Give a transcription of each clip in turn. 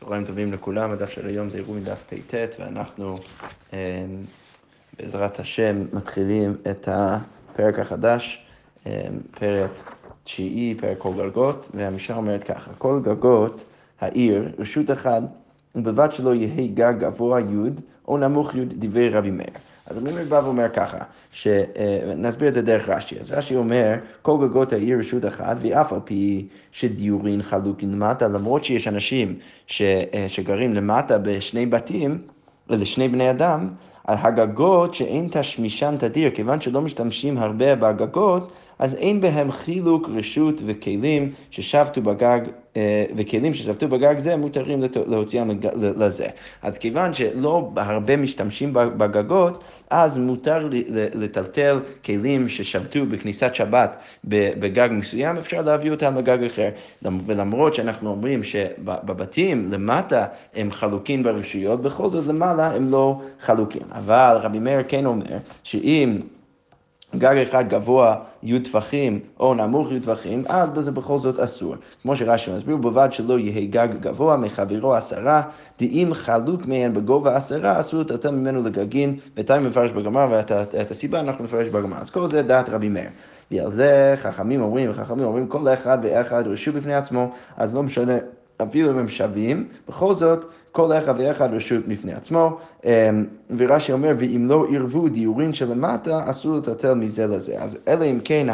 צהריים טובים לכולם, הדף של היום זה אירוע מדף פט, ואנחנו אמ, בעזרת השם מתחילים את הפרק החדש, אמ, פרק תשיעי, פרק כל גגות, והמשנה אומרת ככה, כל גגות העיר, רשות אחת, ובלבד שלא יהא גג גבוה י' או נמוך י' דברי רבי מאיר. אז מאיר בא ואומר ככה, שנסביר את זה דרך רש"י. אז רש"י אומר, כל גגות העיר רשות אחת, ואף על פי שדיורין חלוקין למטה, למרות שיש אנשים ש, שגרים למטה בשני בתים, לשני בני אדם, על הגגות שאין תשמישן תדיר, כיוון שלא משתמשים הרבה בגגות, אז אין בהם חילוק רשות וכלים ששבתו בגג, אה, וכלים ששבתו בגג זה מותרים להוציאם לזה. אז כיוון שלא הרבה משתמשים בגגות, אז מותר לטלטל כלים ששבתו בכניסת שבת בגג מסוים, אפשר להביא אותם לגג אחר. ולמרות שאנחנו אומרים שבבתים למטה הם חלוקים ברשויות, בכל זאת למעלה הם לא חלוקים. אבל רבי מאיר כן אומר שאם גג אחד גבוה י' טפחים או נמוך י' טפחים, אז זה בכל זאת אסור. כמו שרש"י מסביר, בלבד שלא יהא גג גבוה מחברו עשרה, דאם חלוק מהן בגובה עשרה, אסור לטלטל ממנו לגגין, בינתיים מפרש בגמר, ואת הסיבה אנחנו נפרש בגמר. אז כל זה דעת רבי מאיר. ועל זה חכמים אומרים, חכמים אומרים, כל אחד ואחד רשו בפני עצמו, אז לא משנה. אפילו אם הם שווים, בכל זאת כל אחד ואחד רשות בפני עצמו, אמ, ורש"י אומר, ואם לא ערבו דיורין שלמטה, אסור לטלטל מזה לזה. אז אלא אם כן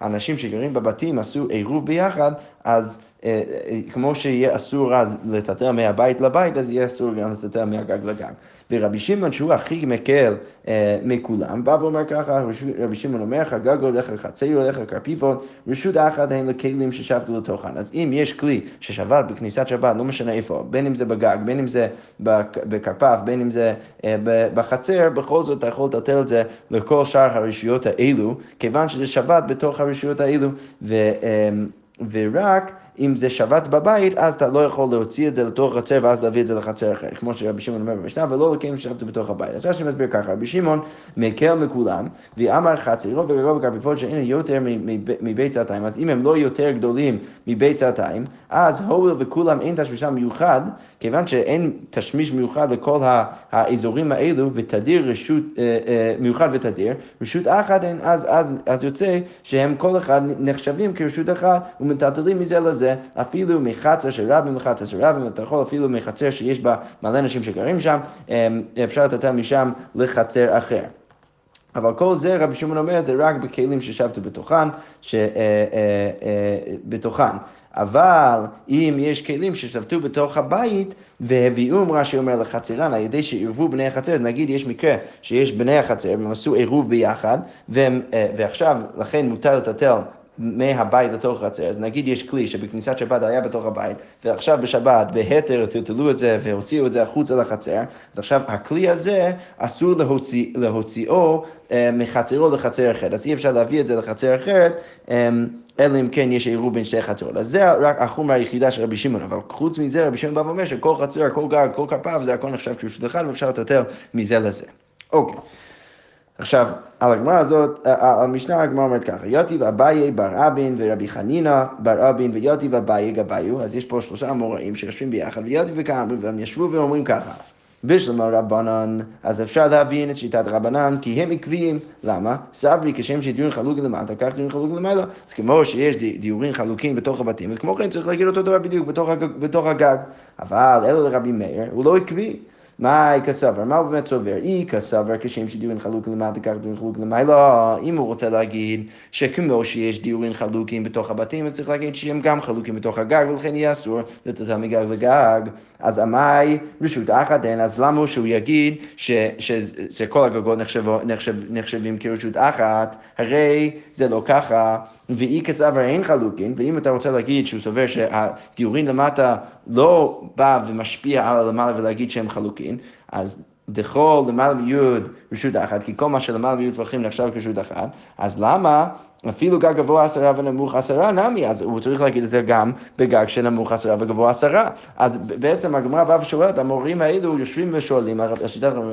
האנשים שגרים בבתים עשו עירוב ביחד, אז אה, אה, כמו שיהיה אסור אז לטלטל מהבית לבית, אז יהיה אסור גם לטלטל מהגג לגג. ורבי שמעון, שהוא הכי מקל אה, מכולם, בא ואומר ככה, רבי שמעון אומר, חגג הולך לחצר, הולך לקרפיפות, רשות אחת הן לכלים ששבתו לתוכן. אז אם יש כלי ששבר בכניסת שבת, לא משנה איפה, בין אם זה בגג, בין אם זה בכרפף, בין אם זה אה, בחצר, בכל זאת אתה יכול לטלטל את זה לכל שאר הרשויות האלו, כיוון שזה שבת בתוך הרשויות האלו, ו, אה, ורק אם זה שבת בבית, אז אתה לא יכול להוציא את זה לתוך חצר ואז להביא את זה לחצר אחרת, כמו שרבי שמעון אומר במשנה, ולא לקיים ששבת בתוך הבית. אז רש"י מסביר ככה, רבי שמעון מקל מכולם, ואמר חצרו וגגו וקרפיפות שאין יותר מבית צעתיים, אז אם הם לא יותר גדולים מבית צעתיים, אז הואיל וכולם אין תשמישם מיוחד, כיוון שאין תשמיש מיוחד לכל האזורים האלו, ותדיר רשות, אה, אה, מיוחד ותדיר, רשות אחת אז, אז, אז יוצא שהם כל אחד נחשבים כרשות אחת ומטלטלים מזה לזה. זה אפילו מחצר של רבים לחצר של רבים, אתה יכול אפילו מחצר שיש בה מלא אנשים שגרים שם, אמ, אפשר לתת משם לחצר אחר. אבל כל זה, רבי שמעון אומר, זה רק בכלים ששבתו בתוכן, ש, אה, אה, אה, בתוכן. אבל אם יש כלים ששבתו בתוך הבית והביאום, רש"י אומר לחצרן, על ידי שעירבו בני החצר, אז נגיד יש מקרה שיש בני החצר, והם עשו עירוב ביחד, והם, ועכשיו לכן מותר לטלטל מהבית לתוך החצר, אז נגיד יש כלי שבכניסת שבת היה בתוך הבית, ועכשיו בשבת בהתר טלטלו את זה והוציאו את זה החוצה לחצר, אז עכשיו הכלי הזה אסור להוציא, להוציאו אה, מחצרו לחצר אחרת, אז אי אפשר להביא את זה לחצר אחרת. אה, אלא אם כן יש עירוב בין שתי חצרות. אז זה רק החומר היחידה של רבי שמעון, אבל חוץ מזה רבי שמעון בא ואומר שכל חצר, כל גג, כל כרפף, זה הכל נחשב כשרות אחד ואפשר לטלטל מזה לזה. אוקיי. עכשיו, על הגמרא הזאת, על המשנה הגמרא אומרת ככה, יוטיב אביי בר אבין ורבי חנינא בר אבין ויוטיב אביי גביו, אז יש פה שלושה אמוראים שיושבים ביחד, ויוטיב וכאמרו, והם ישבו ואומרים ככה. בשלמה רבנן, אז אפשר להבין את שיטת רבנן, כי הם עקביים. למה? סברי, כשם שדיורים חלוקים למטה, כך דיורים חלוקים למעלה. אז כמו שיש דיורים חלוקים בתוך הבתים, אז כמו כן צריך להגיד אותו דבר בדיוק בתוך הגג. אבל אלא לרבי מאיר, הוא לא עקבי. מאי כסבר, מה הוא באמת סובר? אי כסבר כשם שדיורין חלוק למטה, כך דיורין חלוק למעלה. אם הוא רוצה להגיד שכמו שיש דיורין חלוקים בתוך הבתים, אז צריך להגיד שהם גם חלוקים בתוך הגג, ולכן יהיה אסור לתת מגג לגג. אז המאי רשות אחת אין, אז למה שהוא יגיד שכל הגגות נחשבים כרשות אחת? הרי זה לא ככה. ואי כסבר אין חלוקין, ואם אתה רוצה להגיד שהוא סובר שהדיורין למטה לא בא ומשפיע על הלמעלה ולהגיד שהם חלוקין, אז דכל למעלה מיוד רשות אחת, כי כל מה שלמעלה מיוד טווחים נחשב כשרות אחת, אז למה אפילו גג גבוה עשרה ונמוך עשרה נמי, אז הוא צריך להגיד את זה גם בגג שנמוך עשרה וגבוה עשרה. אז בעצם הגמרא באה ושואלת, המורים האלו יושבים ושואלים,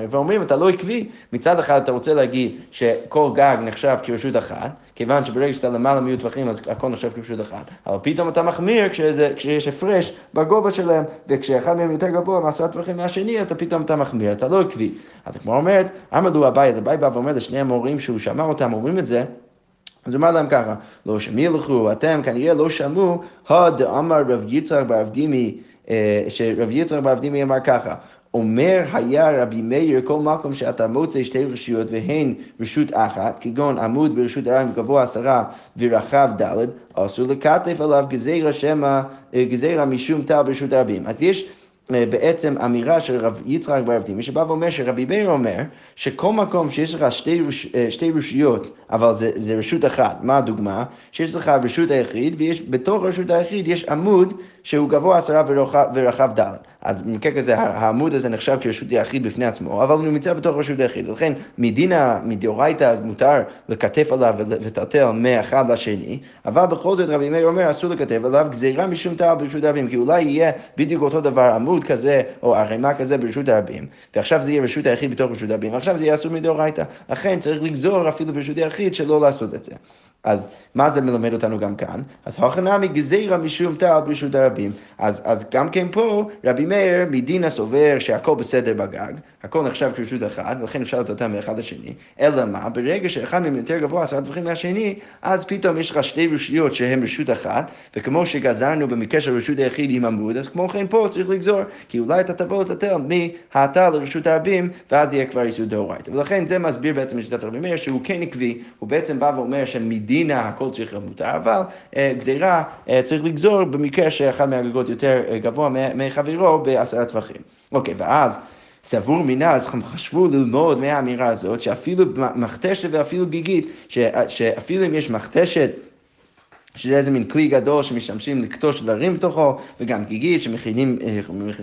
ואומרים, אתה לא עקבי, מצד אחד אתה רוצה להגיד שכל גג נחשב כרשות אחת, כיוון שברגע שאתה למעלה מיעוט טווחים אז הכל נחשב כרשות אחת, אבל פתאום אתה מחמיר כשזה, כשיש הפרש בגובה שלהם, וכשאחד מהם יותר גבוה מעשרה טווחים מהשני, אתה פתאום אתה מחמיר, אתה לא עקבי. אז כמו אומרת, אמר לו אביי, אז אביי בא ואומר לשני המורים שהוא שמע אותם אומרים את זה, אז אמר להם ככה, לא שמילכו, אתם כנראה לא שמעו, הדאמר רב יצחק ברב דימי, אה, שרב יצחק ברב דימי אמר ככה, אומר היה רבי מאיר, כל מקום שאתה מוצא שתי רשויות והן רשות אחת, כגון עמוד ברשות הרעים גבוה עשרה ורחב ד', אסור לקטף עליו גזירה שמא, אה, גזירה משום טל ברשות הרבים. אז יש בעצם אמירה של רב יצחק ברב דימי, שבא ואומר שרבי מאיר אומר שכל מקום שיש לך שתי, רוש, אה, שתי רשויות, אבל זה, זה רשות אחת, מה הדוגמה? שיש לך רשות היחיד, ובתוך רשות היחיד יש עמוד שהוא גבוה עשרה ורחב ד'. אז במקרה כזה העמוד הזה נחשב כרשות יחיד בפני עצמו, אבל הוא נמצא בתוך רשות יחיד. לכן מדינה, מדאורייתא, אז מותר לקטף עליו ולטלטל מאחד לשני, אבל בכל זאת רבי מאיר אומר אסור לקטף עליו גזירה משום טעם ברשות הרבים, כי אולי יהיה בדיוק אותו דבר עמוד כזה או ערימה כזה ברשות הרבים, ועכשיו זה יהיה רשות היחיד בתוך רשות הרבים, ועכשיו זה יהיה אסור מדאורייתא. לכן צריך לגזור אפילו ברשות היחיד שלא לעשות את זה. אז מה זה מלמד אותנו גם כאן? אז הכנמי גזירה משום טל ברשות הרבים. אז, אז גם כן פה, רבי מאיר מדינה סובר שהכל בסדר בגג, הכל נחשב כרשות אחת, ולכן אפשר לתת מאחד לשני, אלא מה? ברגע שאחד מהם יותר גבוה עשרה טווחים מהשני, אז פתאום יש לך שתי רשויות שהן רשות אחת, וכמו שגזרנו במקרה של רשות היחיד עם עמוד, אז כמו כן פה צריך לגזור, כי אולי אתה תבוא לטטל מהאתר לרשות הרבים, ואז יהיה כבר איסור דאורייתא. ולכן זה מסביר בעצם את שיטת רבי מאיר, שהוא כן עקבי, הוא בעצם בא ואומר שמדינה הכל צריך להיות מותר, אבל uh, גזירה uh, צריך לגזור במקרה שאחד מהגגות יותר uh, גבוה מחברו בעשרה טווחים. אוקיי, ואז... סבור מינה, אז הם חשבו ללמוד מהאמירה הזאת, שאפילו מכתשת ואפילו גיגית, שאפילו אם יש מכתשת שזה איזה מין כלי גדול שמשתמשים לקטוש דברים בתוכו, וגם גיגית שמכינים אה,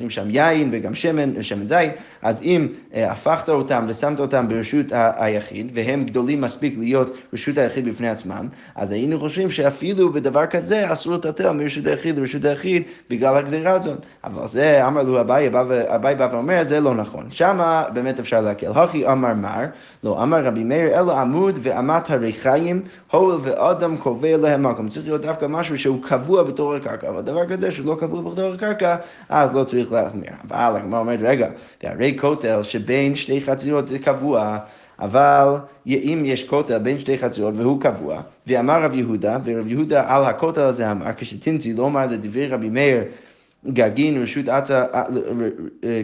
שם יין וגם שמן, שמן זית, אז אם אה, הפכת אותם ושמת אותם ברשות היחיד, והם גדולים מספיק להיות רשות היחיד בפני עצמם, אז היינו חושבים שאפילו בדבר כזה אסור לטלטל מרשות היחיד לרשות היחיד בגלל הגזירה הזאת. אבל זה, אמר לו אביי, אביי בא ואומר, זה לא נכון. שמה באמת אפשר להקל. הכי אמר מר, לא אמר רבי מאיר, אלא עמוד ואמת הריחיים, הואל ואדם קובע להם מקום. צריך להיות דווקא משהו שהוא קבוע בתור הקרקע, אבל דבר כזה שהוא לא קבוע בתור הקרקע, אז לא צריך להחמיר. אבל הגמרא אומרת, רגע, והרי כותל שבין שתי חצירות זה קבוע, אבל אם יש כותל בין שתי חצרות והוא קבוע, ואמר רב יהודה, ורב יהודה על הכותל הזה אמר, כשתנצי לא אמר לדברי רבי מאיר, גגין רשות, עתה,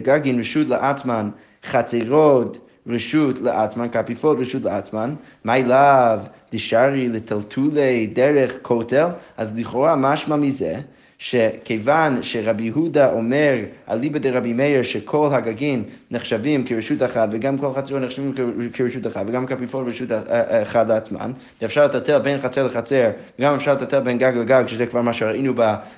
גגין רשות לעצמן, חצרות רשות לעצמן, קפיפות רשות לעצמן, מי לאו דשארי לטלטולי דרך כותל, אז לכאורה משמע מזה שכיוון שרבי יהודה אומר אליבא דרבי מאיר שכל הגגים נחשבים כרשות אחת וגם כל חצרות נחשבים כרשות אחת וגם כפיפות רשות אחת לעצמן, ואפשר לטלטל בין חצר לחצר, וגם אפשר לטלטל בין גג לגג, שזה כבר מה שראינו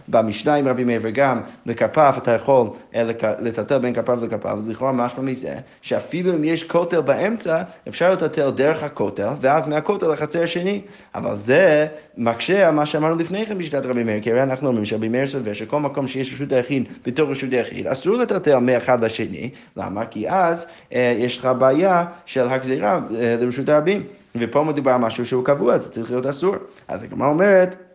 במשנה עם רבי מאיר, וגם לכרפף אתה יכול אה, לטלטל בין כרפף לכרפף, אז לכאורה משמע מזה שאפילו אם יש כותל באמצע, אפשר לטלטל דרך הכותל, ואז מהכותל לחצר השני, אבל זה מקשה על מה שאמרנו לפני כן בשיטת רבי מאיר, כי הרי אנחנו אומרים שרבי מאיר סובר שכל מקום שיש רשות היחיד בתור רשות היחיד, אסור לטלטל מאחד לשני. למה? כי אז אה, יש לך בעיה של הגזירה אה, לרשות הרבים. ופה מדובר על משהו שהוא קבוע, זה צריך להיות אסור. אז הגמרא אומרת,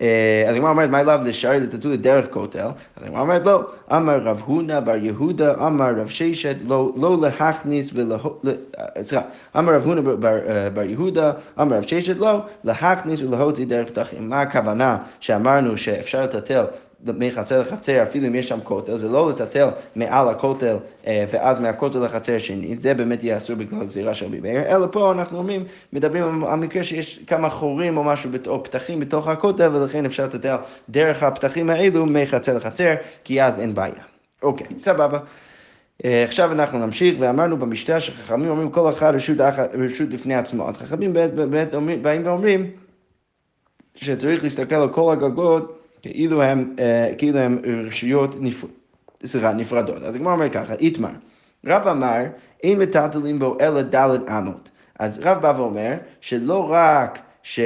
אז הגמרא אומרת, מה אליו לשארי לטטו לדרך כותל? אז הגמרא אומרת, לא. אמר רב הונא בר יהודה, אמר רב ששת, לא, לא להכניס ולא... אה, סליחה, אמר רב הונא אה, בר יהודה, אמר רב ששת, לא, להכניס ולהוציא דרך פתחים. מה הכוונה שאמרנו שאפשר לטטל מחצר לחצר, אפילו אם יש שם כותל, זה לא לטטל מעל הכותל אה, ואז מהכותל לחצר השני, זה באמת יהיה אסור בגלל הגזירה של רבי מאיר, אלא פה אנחנו אומרים, מדברים על מקרה שיש כמה חורים או משהו, או פתחים בתוך הכותל, ולכן אפשר לטטל דרך הפתחים האלו מחצר לחצר, כי אז אין בעיה. אוקיי, סבבה. אה, עכשיו אנחנו נמשיך, ואמרנו במשנה שחכמים אומרים כל אחד רשות, רשות בפני עצמו, אז חכמים באמת באים ואומרים שצריך להסתכל על כל הגגות כאילו הם, אה, כאילו הם רשויות נפר... סליחה, נפרדות. אז הגמרא אומר ככה, איתמר, רב אמר, אין מטלטלים בו אלא דלת אמות. אז רב בא ואומר שלא רק ש...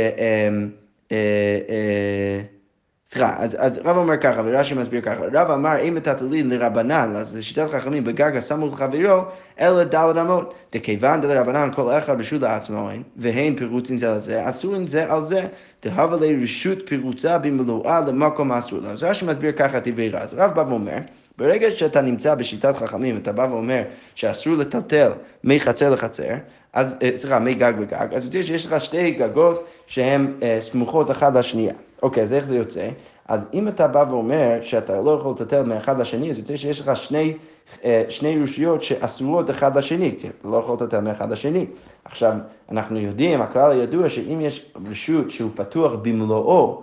סליחה, אז, אז רב אומר ככה, ורש"י מסביר ככה, רב אמר אם מטלטלין לרבנן, אז זה שיטת חכמים בגג הסמוך לחברו, אלא דלת אמות. דכיוון דלרבנן כל אחד רשות לעצמו אין, והן פירוצין זה לזה, אסורים זה על זה, דהבה לרשות פירוצה במלואה למקום אסור. אז רש"י מסביר ככה את דברי רז. רב בא ואומר, ברגע שאתה נמצא בשיטת חכמים, אתה בא ואומר שאסור לטלטל מחצר לחצר, אז, סליחה, מגג לגג, אז יש לך שתי גגות שהן סמוכות אחת לשנייה. אוקיי, אז איך זה יוצא? אז אם אתה בא ואומר שאתה לא יכול לטלטל מאחד לשני, אז יוצא שיש לך שני, שני רשויות שאסורות אחד לשני, כי אתה לא יכול לטלטל מאחד לשני. עכשיו, אנחנו יודעים, הכלל הידוע, שאם יש רשות שהוא פתוח במלואו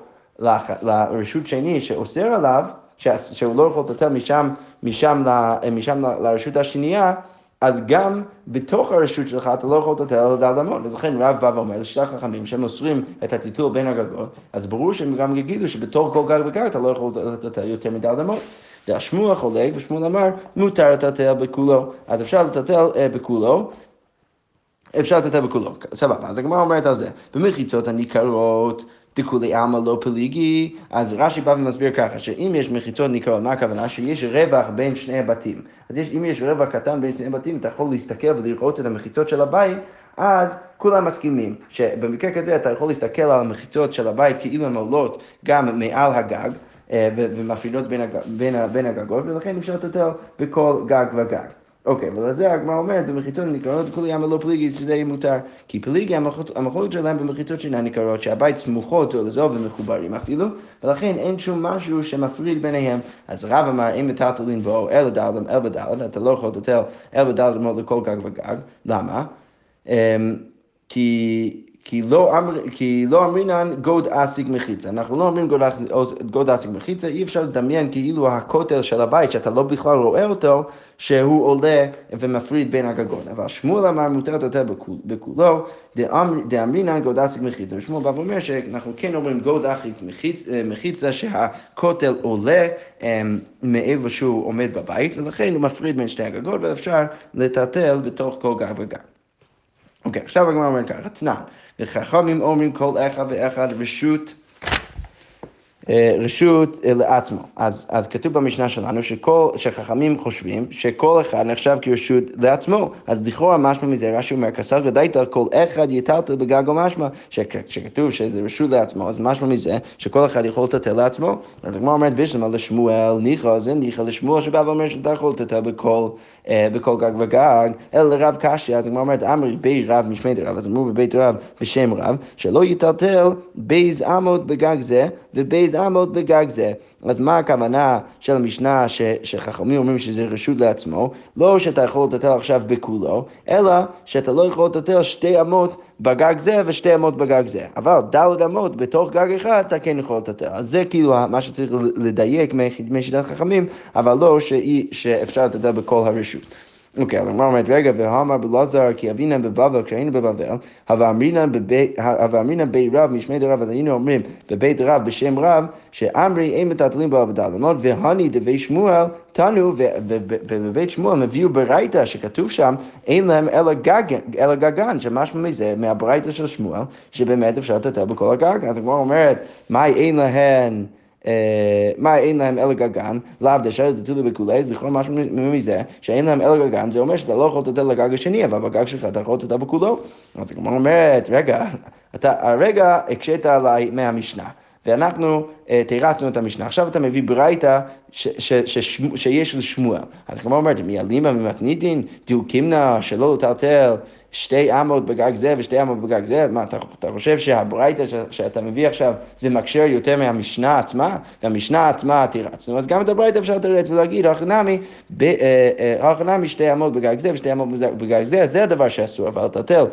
לרשות שני שאוסר עליו, שהוא לא יכול לטלטל משם, משם, משם לרשות השנייה, אז גם בתוך הרשות שלך אתה לא יכול לטלטל על דל אמות. אז לכן רב בא ואומר לשיטת חכמים שהם מוסרים את הטיטול בין הגגות, אז ברור שהם גם יגידו שבתוך כל גג וגג אתה לא יכול לטלטל יותר מדל אמות. והשמוע חולק, ושמואל אמר, מותר לטלטל בכולו. אז אפשר לטלטל בכולו. אפשר לטלטל בכולו, סבבה, אז הגמרא אומרת על זה, במחיצות הניכרות דכולי עלמא לא פליגי, אז רש"י בא ומסביר ככה, שאם יש מחיצות ניכרות, מה הכוונה? שיש רווח בין שני הבתים. אז יש, אם יש רווח קטן בין שני הבתים, אתה יכול להסתכל ולראות את המחיצות של הבית, אז כולם מסכימים שבמקרה כזה אתה יכול להסתכל על המחיצות של הבית כאילו הן עולות גם מעל הגג. ומפרידות בין, בין, בין הגגות, ולכן אפשר לטלטל בכל גג וגג. אוקיי, אבל זה הגמרא אומרת, במחיצות ניכרות כולי ים ולא פליגי, שזה יהיה מותר. כי פליגי, המחלות שלהם במחיצות שאינן ניכרות, שהבית סמוכות זו לזו ומחוברים אפילו, ולכן אין שום משהו שמפריד ביניהם. אז רב אמר, אם מטלטלין בו אל דלת, אל בדלת, אתה לא יכול לטלטל אל אמות לכל גג וגג. למה? כי... כי לא, כי לא אמרינן גוד אסיק מחיצה. אנחנו לא אומרים גוד, אסיק מחיצה, אי אפשר לדמיין כאילו הכותל של הבית, שאתה לא בכלל רואה אותו, שהוא עולה ומפריד בין הגגות. אבל שמואל אמר מותר יותר בכולו, דאמרינן גוד אסיק מחיצה. ושמואל בא ואומר שאנחנו כן אומרים גוד אסיק מחיצה, שהכותל עולה מאיפה שהוא עומד בבית, ולכן הוא מפריד בין שתי הגגות, ואפשר לטלטל בתוך כל גג וגג. אוקיי, עכשיו הגמרא אומר ככה, צנן. וחכמים אומרים כל אחד ואחד רשות, רשות לעצמו. אז, אז כתוב במשנה שלנו שכל, שחכמים חושבים שכל אחד נחשב כרשות לעצמו. אז לכאורה משמע מזה, רש"י אומר, כסר גדית כל אחד יטלטל בגג משמע, שכתוב שזה רשות לעצמו, אז משמע מזה שכל אחד יכול לטלטל לעצמו. אז הגמרא אומרת בשלמה לשמואל, ניחא זה ניחא לשמואל שבא ואומר שאתה יכול לטלטל בכל... בכל גג וגג, אלא לרב קשיא, אז הגמרא אומרת, אמרי בי רב משמיה דרב, אז אמרו בבית רב בשם רב, שלא יטלטל ב' אמות בגג זה וב' אמות בגג זה. אז מה הכוונה של המשנה ש, שחכמים אומרים שזה רשות לעצמו? לא שאתה יכול לטלטל עכשיו בכולו, אלא שאתה לא יכול לטלטל שתי אמות בגג זה ושתי אמות בגג זה. אבל דלת אמות בתוך גג אחד אתה כן יכול לטלטל. אז זה כאילו מה שצריך לדייק משיטת חכמים, אבל לא שאפשר לטלטל בכל הרשות. אוקיי, הגמרא אומרת, רגע, והאמר בלעזר כי אבינם בבבל, כשהיינו בבבל, הווה אמרינן בי רב משמי דרב, אז היינו אומרים בבית רב בשם רב, שאמרי אין מטלטלים בו עבודה למות, והני דבי שמואל, תנו, ובבית שמואל הביאו ברייתא שכתוב שם, אין להם אלא גגן, שמשמע מזה, מהברייתא של שמואל, שבאמת אפשר לטלטל בכל הגג. אז הגמרא אומרת, מה אין להן? מה אין להם אלא גגן, לאו דשאר תטולו בכולי, אז לכאורה משהו מזה, שאין להם אלא גגן, זה אומר שאתה לא יכול לתת לגג השני, אבל בגג שלך אתה יכול לתת בכולו. אז הגמרא אומרת, רגע, אתה הרגע הקשית עליי מהמשנה. ואנחנו תירצנו את המשנה. עכשיו אתה מביא ברייתא שיש לשמואל. אז כמו אומרת, מי אלימה ממתניתין, דיוקים נא שלא לטלטל שתי אמות בגג זה ושתי אמות בגג זה, מה, אתה, אתה חושב שהברייתא שאתה מביא עכשיו זה מקשר יותר מהמשנה עצמה? והמשנה עצמה תירצנו, אז גם את הברייתא אפשר לתרץ ולהגיד, הכנמי, הכנמי שתי אמות בגג זה ושתי אמות בגג זה, זה הדבר שאסור, אבל לטלטל,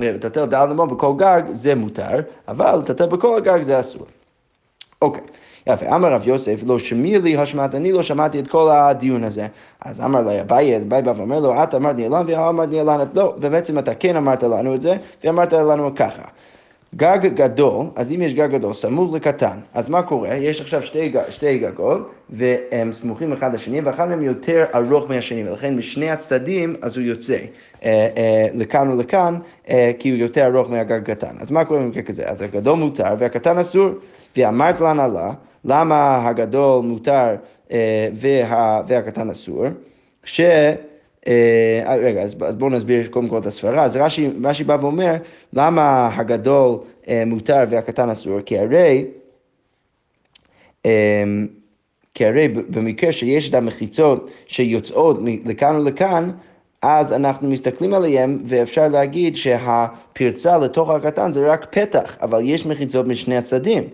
לטלטל דל אמות בכל גג זה מותר, אבל לטלטל בכל הגג זה אסור. אוקיי. Okay. יפה, אמר רב יוסף, לא שמי לי השמעת, אני לא שמעתי את כל הדיון הזה. אז אמר לי אביי, אז אביי בא ואומר לו, את אמרת והוא אמר ניאלן, לא, ובעצם אתה כן אמרת לנו את זה, ואמרת לנו ככה. גג גדול, אז אם יש גג גדול סמוך לקטן, אז מה קורה? יש עכשיו שתי, שתי גגות והם סמוכים אחד לשני ואחד מהם יותר ארוך מהשני ולכן משני הצדדים אז הוא יוצא אה, אה, לכאן ולכאן אה, כי הוא יותר ארוך מהגג הקטן. אז מה קורה במקרה כזה? אז הגדול מותר והקטן אסור ואמרת להנהלה למה הגדול מותר אה, וה, והקטן אסור? ש... אה, רגע, אז בואו נסביר קודם כל את הסברה. אז רש"י, רש"י בא ואומר, למה הגדול אה, מותר והקטן אסור? כי הרי, כי הרי במקרה שיש את המחיצות שיוצאות לכאן ולכאן, אז אנחנו מסתכלים עליהם ואפשר להגיד שהפרצה לתוך הקטן זה רק פתח, אבל יש מחיצות משני הצדדים.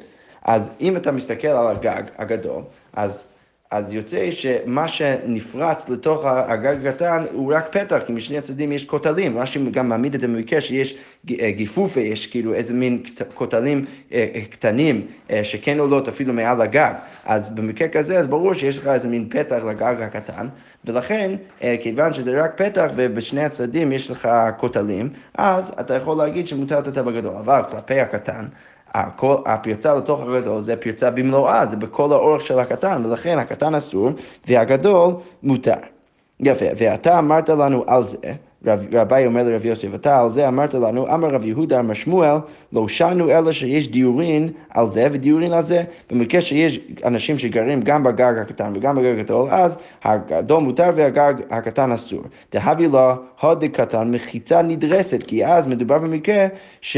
אז אם אתה מסתכל על הגג הגדול, אז אז יוצא שמה שנפרץ לתוך הגג הקטן הוא רק פתח, כי משני הצדדים יש כותלים. רש"י גם מעמיד את זה במקרה שיש אה, גיפופה, יש כאילו איזה מין כותלים אה, אה, קטנים שכן עולות אפילו מעל הגג. אז במקרה כזה, אז ברור שיש לך איזה מין פתח לגג הקטן, ולכן, כיוון שזה רק פתח ובשני הצדדים יש לך כותלים, אז אתה יכול להגיד שמותר לתת בגדול. אבל כלפי הקטן, הכל, הפרצה לתוך הגדול זה פרצה במלואה, זה בכל האורך של הקטן, ולכן הקטן אסור והגדול מותר. יפה, ואתה אמרת לנו על זה, רב, רבי אומר לרב יוסף, אתה על זה אמרת לנו, אמר רב יהודה, אמר שמואל, לא שנו אלא שיש דיורין על זה ודיורין על זה. במקרה שיש אנשים שגרים גם בגג הקטן וגם בגג הגדול, אז הגדול מותר והגג הקטן אסור. דהבי לו, הוד קטן מחיצה נדרסת, כי אז מדובר במקרה ש...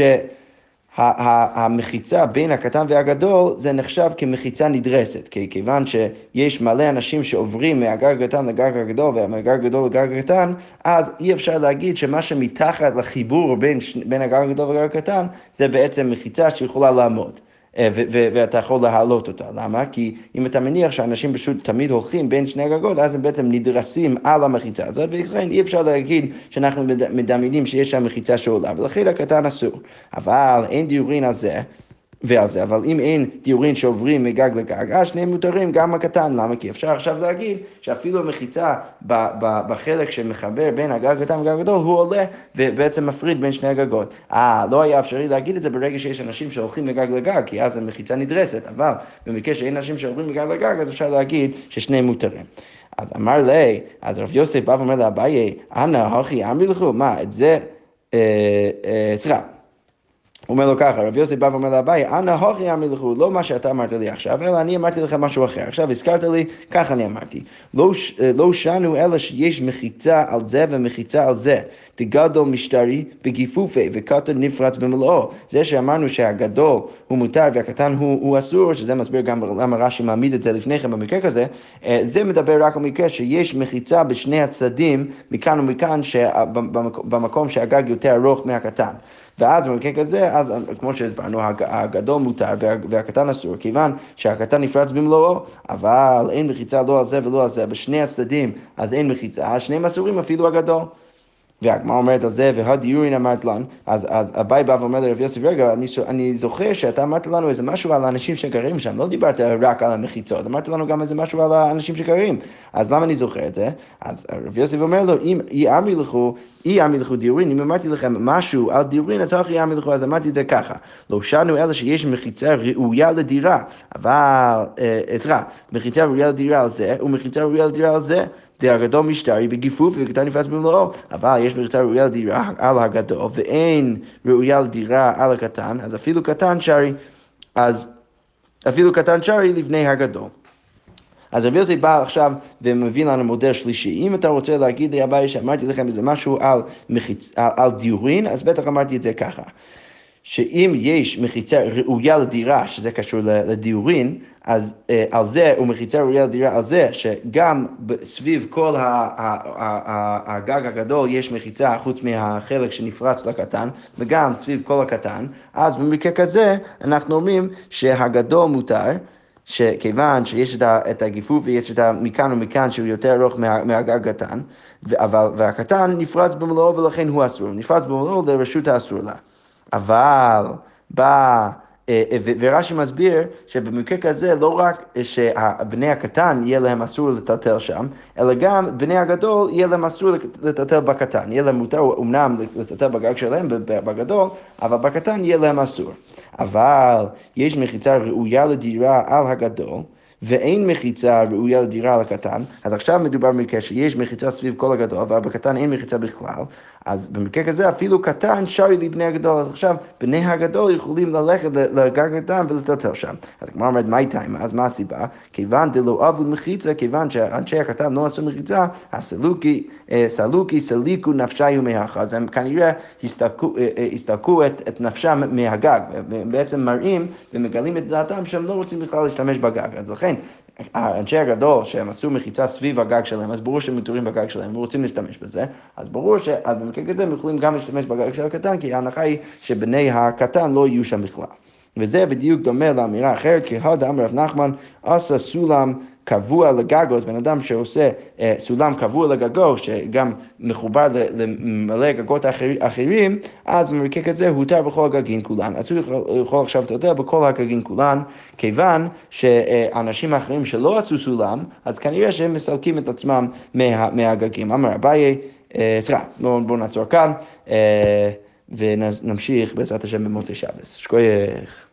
המחיצה בין הקטן והגדול זה נחשב כמחיצה נדרסת, כי כיוון שיש מלא אנשים שעוברים מהגג הקטן לגג הגדול ומהגג הגדול לגג הקטן, אז אי אפשר להגיד שמה שמתחת לחיבור בין, בין הגג הגדול לגג הקטן זה בעצם מחיצה שיכולה לעמוד. אה, ואתה יכול להעלות אותה. למה? כי אם אתה מניח שאנשים פשוט תמיד הולכים בין שני הגגות, אז הם בעצם נדרסים על המחיצה הזאת, ולכן אי אפשר להגיד שאנחנו מדמיינים שיש שם מחיצה שעולה, ולכן הקטן אסור. אבל אין דיורין על זה. ועל זה, אבל אם אין דיורין שעוברים מגג לגג, אז שניהם מותרים גם הקטן. למה? כי אפשר עכשיו להגיד שאפילו מחיצה בחלק שמחבר בין הגג הקטן לגג הגדול, הוא עולה ובעצם מפריד בין שני הגגות. אה, לא היה אפשרי להגיד את זה ברגע שיש אנשים שהולכים מגג לגג, כי אז המחיצה נדרסת, אבל במקרה שאין אנשים שעוברים מגג לגג, אז אפשר להגיד ששניהם מותרים. אז אמר לי, אז רב יוסף בא ואומר לאביי, אנא, הכי אמרי לכו, מה, את זה, אה, אה, סליחה. אומר לו ככה, רב יוסי בא ואומר לאביי, אנא הוכי המלכו, לא מה שאתה אמרת לי עכשיו, אלא אני אמרתי לך משהו אחר. עכשיו הזכרת לי, ככה אני אמרתי. לא, לא שנו אלא שיש מחיצה על זה ומחיצה על זה. דגדול משטרי בגיפופי וקטן נפרץ במלואו. זה שאמרנו שהגדול הוא מותר והקטן הוא, הוא אסור, שזה מסביר גם למה רש"י מעמיד את זה לפני כן במקרה כזה, אה, זה מדבר רק על מקרה שיש מחיצה בשני הצדדים, מכאן ומכאן, במקום שהגג יותר ארוך מהקטן. ואז במקרה כזה, אז כמו שהסברנו, הגדול מותר והקטן אסור, כיוון שהקטן נפרץ במלואו, אבל אין מחיצה לא על זה ולא על זה, בשני הצדדים, אז אין מחיצה, שניהם אסורים אפילו הגדול. והגמרא אומרת על זה, והדיורין אמרת לנו, אז, אז אביי בא ואומר לרב יוסף, רגע, אני, אני זוכר שאתה אמרת לנו איזה משהו על האנשים שגרים שם, לא דיברת רק על המחיצות, אמרת לנו גם איזה משהו על האנשים שגרים, אז למה אני זוכר את זה? אז רב יוסף אומר לו, אם אי אמרי לכו, אי אמרי לכו דיורין, אם אמרתי לכם משהו על דיורין, אז אי אמרי לכו, אז אמרתי את זה ככה, לא שאנו אלא שיש מחיצה ראויה לדירה, אבל, אה, סליחה, מחיצה ראויה לדירה על זה, ומחיצה ראויה לדירה על זה. הגדול משטרי בגיפוף וקטן נפרץ במלואו, אבל יש מריצה ראויה לדירה על הגדול ואין ראויה לדירה על הקטן, אז אפילו קטן שרי, אז אפילו קטן שרי לפני הגדול. אז רבי יוסי בא עכשיו ומביא לנו מודל שלישי. אם אתה רוצה להגיד לי הבעיה שאמרתי לכם איזה משהו על, מחיצ... על, על דיורין, אז בטח אמרתי את זה ככה. שאם יש מחיצה ראויה לדירה, שזה קשור לדיורין, אז אה, על זה, ומחיצה ראויה לדירה על זה, שגם סביב כל הגג הגדול יש מחיצה חוץ מהחלק שנפרץ לקטן, וגם סביב כל הקטן, אז במקרה כזה אנחנו אומרים שהגדול מותר. שכיוון שיש את הגיפוף ויש את המכאן ומכאן שהוא יותר ארוך מה, מהגג הקטן, אבל, והקטן נפרץ במלואו ולכן הוא אסור, נפרץ במלואו לרשות האסור לה. אבל בא אה, ורש"י מסביר שבמקרה כזה לא רק שבני הקטן יהיה להם אסור לטלטל שם, אלא גם בני הגדול יהיה להם אסור לטלטל בקטן. יהיה להם מותר אומנם לטלטל בגג שלהם בגדול, אבל בקטן יהיה להם אסור. אבל יש מחיצה ראויה לדירה על הגדול. ואין מחיצה ראויה לדירה על הקטן, אז עכשיו מדובר במקרה שיש מחיצה סביב כל הגדול, אבל בקטן אין מחיצה בכלל, אז במקרה כזה אפילו קטן שרי לבני הגדול, אז עכשיו בני הגדול יכולים ללכת לגג הקטן ולטלטל שם. אז הגמרא אומרת, מה איתה? אז מה הסיבה? כיוון דלא אבו מחיצה, כיוון שאנשי הקטן לא עשו מחיצה, הסלוקי, אה, סלוקי סליקו נפשיו מהכה, אז הם כנראה הסתלקו, אה, אה, הסתלקו את, את נפשם מהגג, ובעצם מראים ומגלים את דעתם שהם לא רוצים בכלל להשתמש בגג. אז לכן האנשי הגדול שהם עשו מחיצה סביב הגג שלהם, אז ברור שהם מתורים בגג שלהם ורוצים להשתמש בזה, אז ברור שאז במקרה כזה הם יכולים גם להשתמש בגג של הקטן, כי ההנחה היא שבני הקטן לא יהיו שם בכלל. וזה בדיוק דומה לאמירה אחרת, כי הדה אמר רב נחמן עשה סולם קבוע לגגו, בן אדם שעושה אה, סולם קבוע לגגו, שגם מחובר למלא גגות אחר, אחרים, אז במקרה כזה הותר בכל הגגים כולן. אז הוא יכול, עכשיו אתה בכל הגגים כולן, כיוון שאנשים אחרים שלא עשו סולם, אז כנראה שהם מסלקים את עצמם מה, מהגגים. אמר אביי, אה, סליחה, בואו בוא נעצור כאן. אה, ונמשיך בעזרת השם במוצאי שבס. שכוייך.